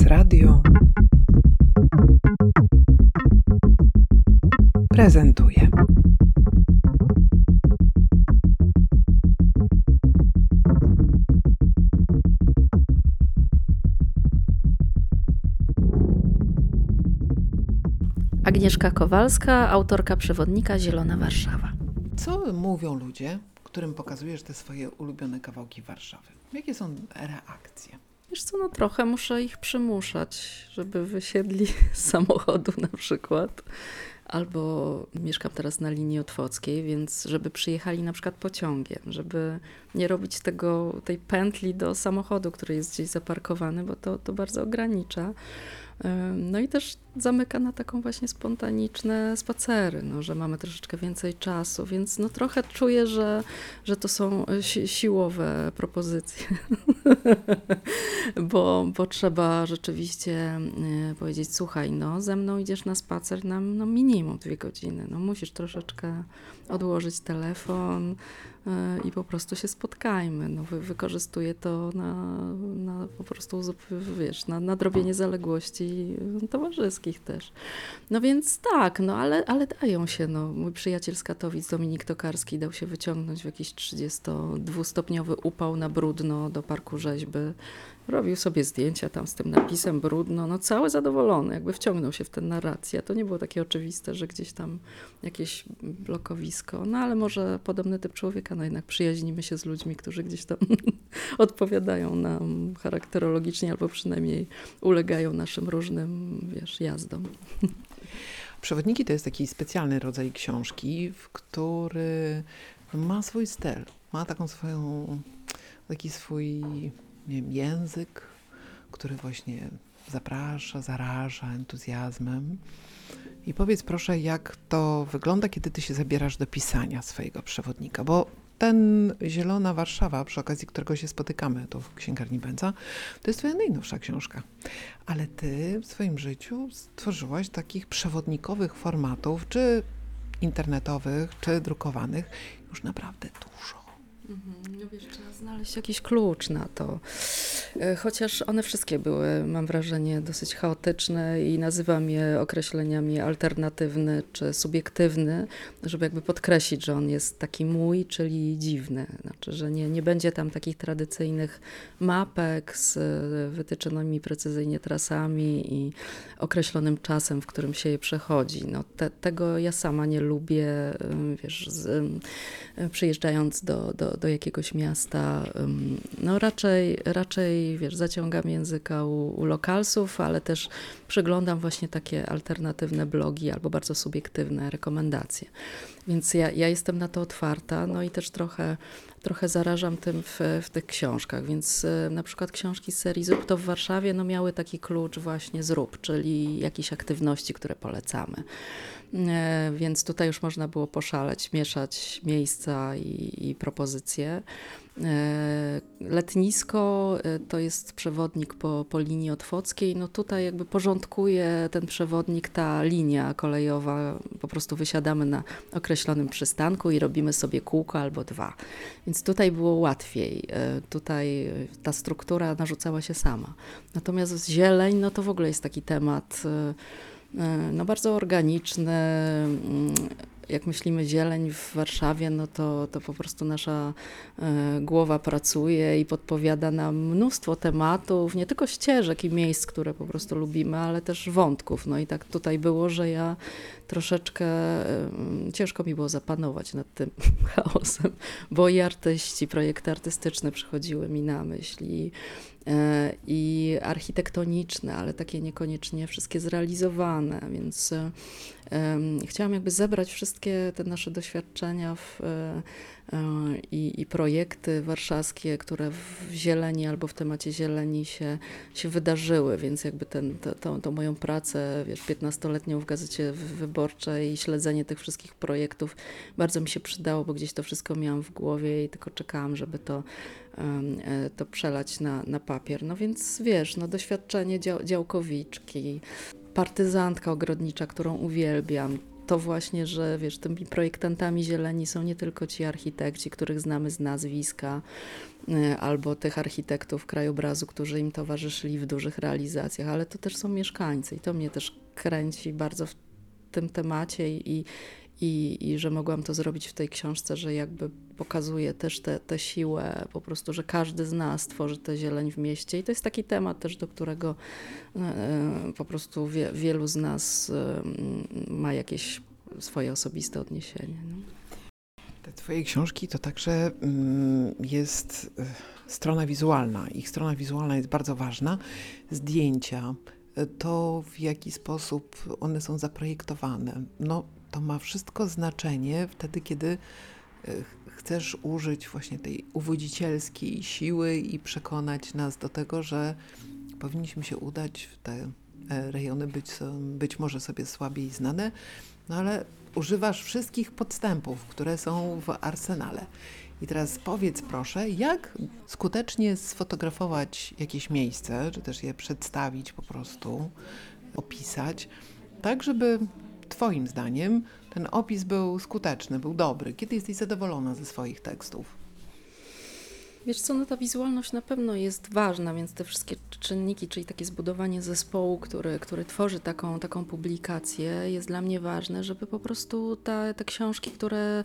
Prezes Radio prezentuje. Agnieszka Kowalska, autorka przewodnika Zielona Warszawa. Co mówią ludzie, którym pokazujesz te swoje ulubione kawałki Warszawy? Jakie są reakcje? Wiesz co, no trochę muszę ich przymuszać, żeby wysiedli z samochodu na przykład. Albo mieszkam teraz na linii otwockiej, więc żeby przyjechali na przykład pociągiem, żeby nie robić tego, tej pętli do samochodu, który jest gdzieś zaparkowany, bo to, to bardzo ogranicza. No i też zamyka na taką właśnie spontaniczne spacery, no, że mamy troszeczkę więcej czasu, więc no trochę czuję, że, że to są si siłowe propozycje, bo, bo trzeba rzeczywiście y, powiedzieć, słuchaj, no ze mną idziesz na spacer na no, minimum dwie godziny, no musisz troszeczkę odłożyć telefon, i po prostu się spotkajmy. No, wy, wykorzystuję to na, na po prostu, wiesz, na nadrobienie zaległości towarzyskich też. No więc tak, no ale, ale dają się, no. Mój przyjaciel z Katowic, Dominik Tokarski, dał się wyciągnąć w jakiś 32-stopniowy upał na brudno do parku rzeźby robił sobie zdjęcia tam z tym napisem brudno, no cały zadowolony, jakby wciągnął się w tę narrację. To nie było takie oczywiste, że gdzieś tam jakieś blokowisko, no ale może podobny typ człowieka, no jednak przyjaźnimy się z ludźmi, którzy gdzieś tam odpowiadają nam charakterologicznie albo przynajmniej ulegają naszym różnym, wiesz, jazdom. Przewodniki to jest taki specjalny rodzaj książki, w który ma swój styl, ma taką swoją, taki swój nie wiem, język, który właśnie zaprasza, zaraża entuzjazmem. I powiedz proszę, jak to wygląda, kiedy ty się zabierasz do pisania swojego przewodnika, bo ten Zielona Warszawa, przy okazji którego się spotykamy tu w Księgarni Bęca, to jest twoja najnowsza książka. Ale ty w swoim życiu stworzyłaś takich przewodnikowych formatów, czy internetowych, czy drukowanych, już naprawdę dużo. Mhm. No wiesz, trzeba znaleźć jakiś klucz na to. E, chociaż one wszystkie były, mam wrażenie, dosyć chaotyczne i nazywam je określeniami alternatywny czy subiektywny, żeby jakby podkreślić, że on jest taki mój, czyli dziwny. Znaczy, że nie, nie będzie tam takich tradycyjnych mapek z wytyczonymi precyzyjnie trasami i określonym czasem, w którym się je przechodzi. No, te, tego ja sama nie lubię, wiesz, z, przyjeżdżając do, do, do jakiegoś miasta, no raczej, raczej wiesz, zaciągam języka u, u lokalsów, ale też przeglądam właśnie takie alternatywne blogi albo bardzo subiektywne rekomendacje. Więc ja, ja jestem na to otwarta, no i też trochę, trochę zarażam tym w, w tych książkach. Więc e, na przykład książki z serii Zrób to w Warszawie no miały taki klucz właśnie zrób, czyli jakieś aktywności, które polecamy. E, więc tutaj już można było poszaleć, mieszać miejsca i, i propozycje. E, letnisko e, to jest przewodnik po, po linii otwockiej. No tutaj jakby porządkuje ten przewodnik ta linia kolejowa. Po prostu wysiadamy na określonym przystanku i robimy sobie kółko albo dwa. Więc tutaj było łatwiej. Tutaj ta struktura narzucała się sama. Natomiast zieleń, no to w ogóle jest taki temat E, no bardzo organiczny. Jak myślimy zieleń w Warszawie, no to, to po prostu nasza e, głowa pracuje i podpowiada nam mnóstwo tematów, nie tylko ścieżek i miejsc, które po prostu lubimy, ale też wątków. No i tak tutaj było, że ja troszeczkę ciężko mi było zapanować nad tym chaosem, bo i artyści, projekty artystyczne przychodziły mi na myśl i i architektoniczne, ale takie niekoniecznie wszystkie zrealizowane, więc chciałam jakby zebrać wszystkie te nasze doświadczenia w, e, e, i, i, projekty warszawskie, które w zieleni albo w temacie zieleni się, się wydarzyły, więc jakby ten, to, to, to moją pracę, wiesz, 15-letnią w Gazecie Wyborczej i śledzenie tych wszystkich projektów bardzo mi się przydało, bo gdzieś to wszystko miałam w głowie i tylko czekałam, żeby to E, to przelać na, na papier. No więc wiesz, no doświadczenie dział, działkowiczki, partyzantka ogrodnicza, którą uwielbiam, to właśnie, że wiesz, tymi projektantami zieleni są nie tylko ci architekci, których znamy z nazwiska, y, albo tych architektów krajobrazu, którzy im towarzyszyli w dużych realizacjach, ale to też są mieszkańcy i to mnie też kręci bardzo w tym temacie i, i, i że mogłam to zrobić w tej książce, że jakby pokazuje też tę te, te siłę, po prostu, że każdy z nas tworzy tę zieleń w mieście i to jest taki temat też, do którego e, e, po prostu wie, wielu z nas e, ma jakieś swoje osobiste odniesienie. No. Te twoje książki to także mm, jest strona wizualna. Ich strona wizualna jest bardzo ważna. Zdjęcia, to w jaki sposób one są zaprojektowane. No, to ma wszystko znaczenie wtedy, kiedy e, chcesz użyć właśnie tej uwodzicielskiej siły i przekonać nas do tego, że powinniśmy się udać w te e, rejony, być, być może sobie słabiej znane, no ale używasz wszystkich podstępów, które są w arsenale. I teraz powiedz proszę, jak skutecznie sfotografować jakieś miejsce, czy też je przedstawić po prostu, opisać, tak żeby Twoim zdaniem ten opis był skuteczny, był dobry? Kiedy jesteś zadowolona ze swoich tekstów? Wiesz co, no ta wizualność na pewno jest ważna, więc te wszystkie czynniki, czyli takie zbudowanie zespołu, który, który tworzy taką, taką publikację, jest dla mnie ważne, żeby po prostu te książki, które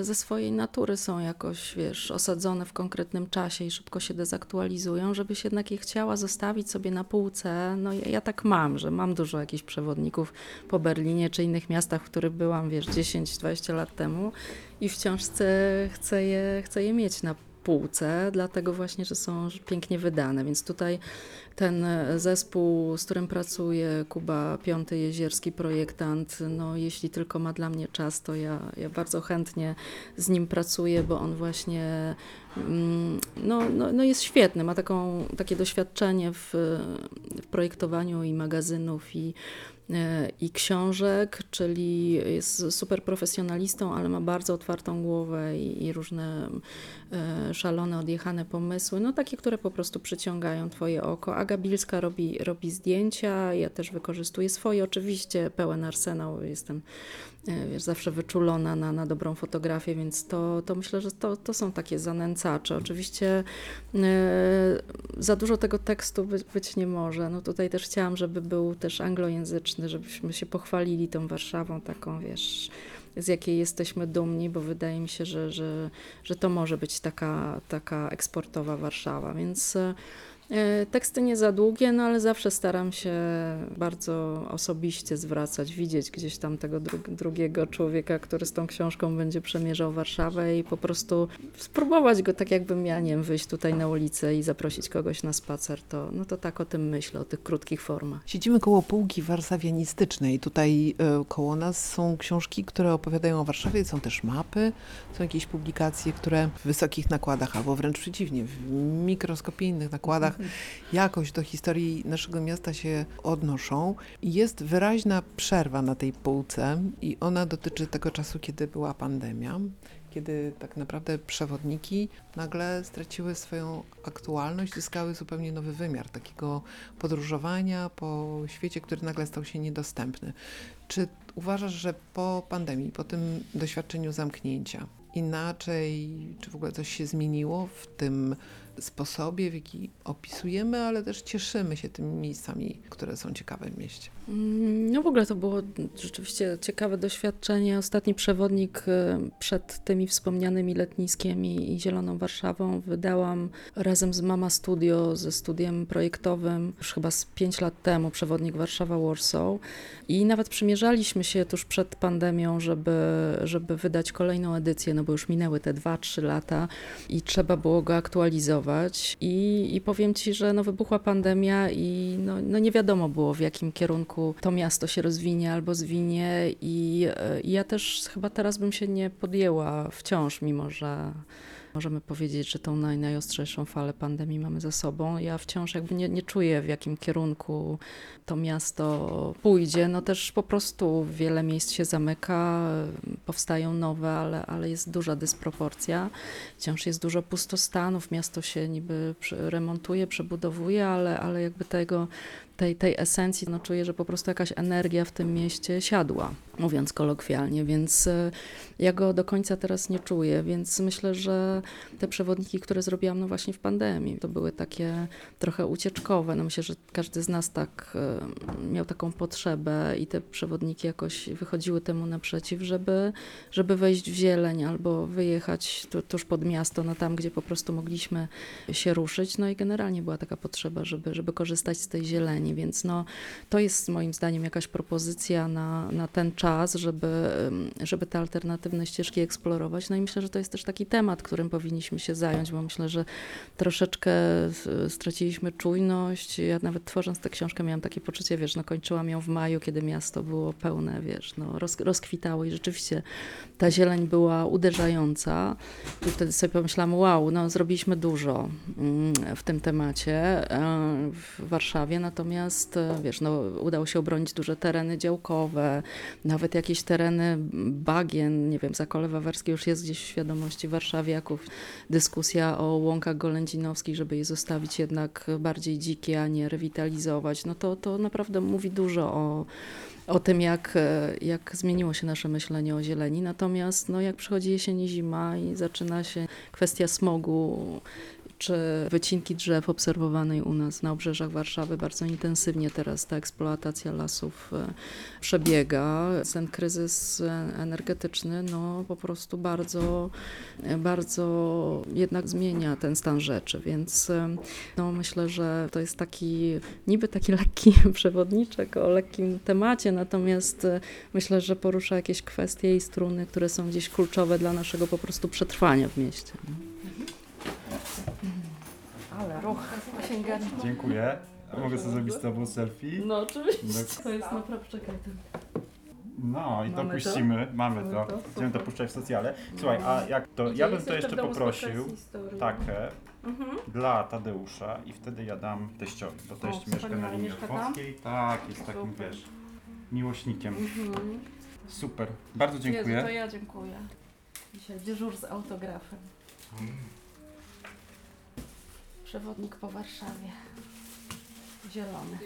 ze swojej natury są jakoś, wiesz, osadzone w konkretnym czasie i szybko się dezaktualizują, żebyś jednak je chciała zostawić sobie na półce. No ja, ja tak mam, że mam dużo jakichś przewodników po Berlinie czy innych miastach, w których byłam, wiesz, 10-20 lat temu i wciąż chcę, chcę, je, chcę je mieć na półce, dlatego właśnie, że są pięknie wydane. Więc tutaj ten zespół, z którym pracuje, Kuba Piąty Jezierski, projektant, no jeśli tylko ma dla mnie czas, to ja, ja bardzo chętnie z nim pracuję, bo on właśnie no, no, no jest świetny, ma taką, takie doświadczenie w, w projektowaniu i magazynów i i książek, czyli jest super profesjonalistą, ale ma bardzo otwartą głowę i, i, różne e, szalone, odjechane pomysły, no takie, które po prostu przyciągają Twoje oko. Aga Bilska robi, robi zdjęcia, ja też wykorzystuję swoje, oczywiście pełen arsenał, jestem E, wiesz, zawsze wyczulona na, na dobrą fotografię, więc to, to myślę, że to, to są takie zanęcacze. Oczywiście e, za dużo tego tekstu być, być nie może. No tutaj też chciałam, żeby był też anglojęzyczny, żebyśmy się pochwalili tą Warszawą taką, wiesz, z jakiej jesteśmy dumni, bo wydaje mi się, że, że, że to może być taka, taka eksportowa Warszawa, więc e, E, teksty nie za długie, no ale zawsze staram się bardzo osobiście zwracać, widzieć gdzieś tam tego dru drugiego człowieka, który z tą książką będzie przemierzał Warszawę i po prostu spróbować go tak jakbym ja, nie wiem, wyjść tutaj na ulicę i zaprosić kogoś na spacer, to, no to tak o tym myślę, o tych krótkich formach. Siedzimy koło półki warszawianistycznej. Tutaj y, koło nas są książki, które opowiadają o Warszawie, są też mapy, są jakieś publikacje, które w wysokich nakładach, albo wręcz przeciwnie, w mikroskopijnych nakładach jakoś do historii naszego miasta się odnoszą. Jest wyraźna przerwa na tej półce i ona dotyczy tego czasu, kiedy była pandemia, kiedy tak naprawdę przewodniki nagle straciły swoją aktualność, zyskały zupełnie nowy wymiar takiego podróżowania po świecie, który nagle stał się niedostępny. Czy uważasz, że po pandemii, po tym doświadczeniu zamknięcia, inaczej, czy w ogóle coś się zmieniło w tym sposobie, w jaki opisujemy, ale też cieszymy się tymi miejscami, które są ciekawe w mieście. Mm, no w ogóle to było rzeczywiście ciekawe doświadczenie. Ostatni przewodnik e, przed tymi wspomnianymi letniskimi i Zieloną Warszawą wydałam razem z Mama Studio, ze studiem projektowym, już chyba z pięć lat temu, przewodnik Warszawa-Warsaw. I nawet przymierzaliśmy się tuż przed pandemią, żeby, żeby wydać kolejną edycję, no bo już minęły te dwa, trzy lata i trzeba było go aktualizować. I, i powiem Ci, że no wybuchła pandemia i no, no nie wiadomo było w jakim kierunku to miasto się rozwinie albo zwinie i, i ja też chyba teraz bym się nie podjęła wciąż, mimo że Możemy powiedzieć, że tą naj, najostrzejszą falę pandemii mamy za sobą. Ja wciąż jakby nie, nie czuję, w jakim kierunku to miasto pójdzie. No też po prostu wiele miejsc się zamyka, powstają nowe, ale, ale jest duża dysproporcja. Wciąż jest dużo pustostanów, miasto się niby remontuje, przebudowuje, ale, ale jakby tego tej, tej esencji, no czuję, że po prostu jakaś energia w tym mieście siadła, mówiąc kolokwialnie, więc e, ja go do końca teraz nie czuję, więc myślę, że te przewodniki, które zrobiłam no właśnie w pandemii, to były takie trochę ucieczkowe. No myślę, że każdy z nas tak e, miał taką potrzebę i te przewodniki jakoś wychodziły temu naprzeciw, żeby, żeby wejść w zieleń albo wyjechać tu, tuż pod miasto, no tam, gdzie po prostu mogliśmy się ruszyć. No i generalnie była taka potrzeba, żeby, żeby korzystać z tej zieleni, więc no to jest moim zdaniem jakaś propozycja na, na ten czas, żeby, żeby te alternatywne ścieżki eksplorować. No i myślę, że to jest też taki temat, którym powinniśmy się zająć, bo myślę, że troszeczkę s- straciliśmy czujność. Ja nawet tworząc tę książkę miałam takie poczucie, wiesz, no kończyłam ją w maju, kiedy miasto było pełne, wiesz, no roz, rozkwitało i rzeczywiście ta zieleń była uderzająca. I wtedy sobie pomyślałam, wow, no zrobiliśmy dużo mm, w tym temacie e, w Warszawie, natomiast e, wiesz, no udało się obronić duże tereny działkowe, nawet jakieś tereny bagien, nie wiem, Zakole Wawerskie już jest gdzieś w świadomości warszawiaków. Dyskusja o łąkach golędzinowskich, żeby je zostawić jednak bardziej dzikie, a nie rewitalizować, no to, to naprawdę mówi dużo o, o tym, jak, e, jak zmieniło się nasze myślenie o zieleni. Natomiast no, jak przychodzi jesień i zima i zaczyna się kwestia smogu, czy wycinki drzew obserwowanej u nas na obrzeżach Warszawy bardzo intensywnie teraz ta eksploatacja lasów e, przebiega. Ten kryzys e, energetyczny no, po prostu bardzo, e, bardzo jednak zmienia ten stan rzeczy, więc no, myślę, że to jest taki niby taki lekki przewodniczek o lekkim temacie, natomiast myślę, że porusza jakieś kwestie i struny, które są gdzieś kluczowe dla naszego po prostu przetrwania w mieście. Ale ruch księgarni. Dziękuję. A mogę sobie zrobić z tobą selfie? No oczywiście. No. To jest naprawdę, czekaj. No i to Mamy to? puścimy. Mamy Mamy to. to? Będziemy to Super. puszczać w socjale. Słuchaj, a jak to, Gdzie ja bym to jeszcze poprosił takę Mhm. dla Tadeusza i wtedy ja dam teściowi, bo teść mieszka na wspaniale. linii Mieszka tam? Otwockiej. Tak, jest takim, Super. wiesz, miłośnikiem. Mhm. Super. Bardzo Jezu, to dziękuję. ja dziękuję. Dzisiaj dyżur z autografem. Przewodnik po Warszawie. Zielony.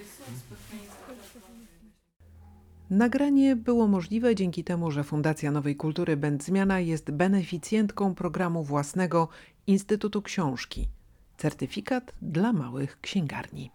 Nagranie było możliwe dzięki temu, że Fundacja Nowej Kultury Będzmiana jest beneficjentką programu własnego Instytutu Książki. Certyfikat dla małych księgarni.